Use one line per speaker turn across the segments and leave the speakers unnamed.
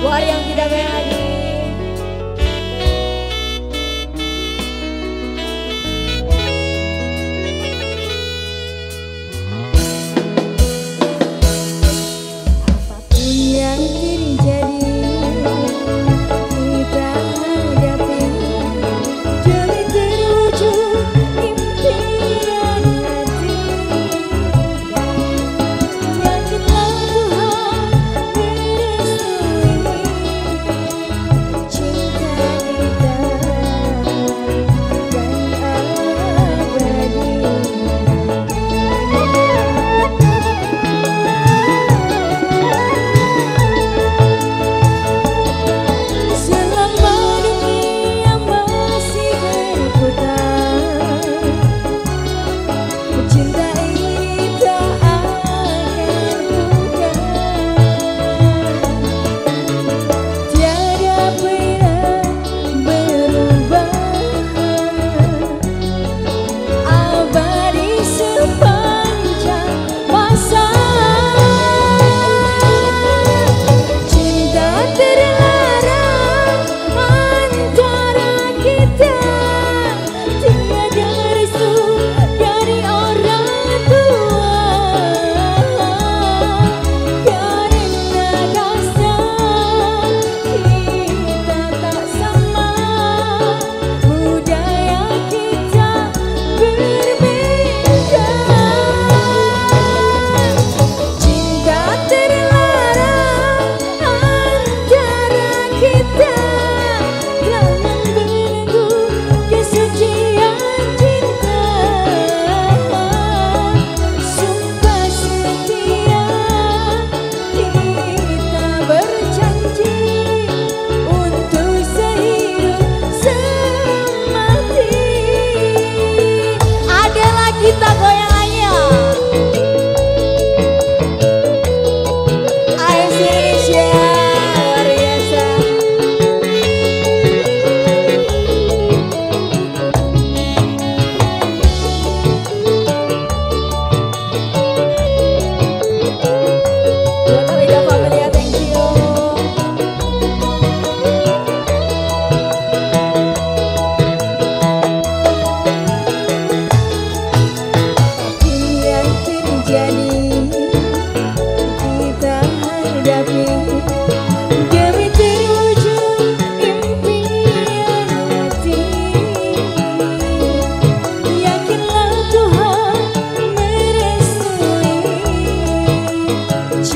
War yang tidak berani.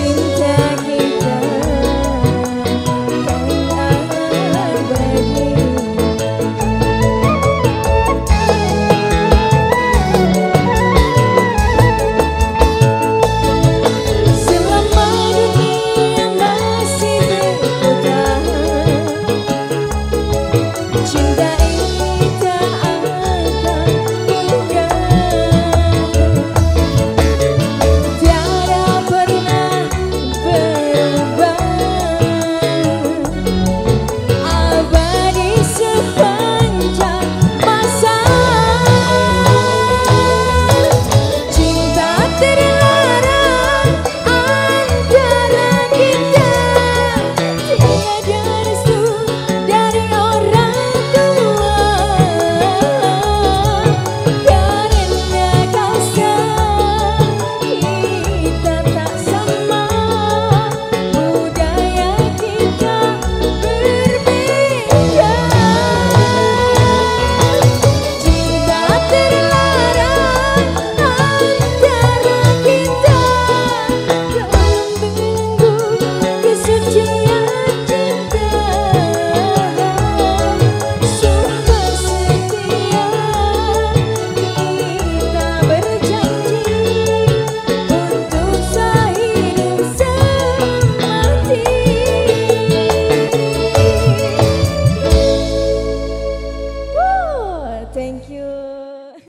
cinta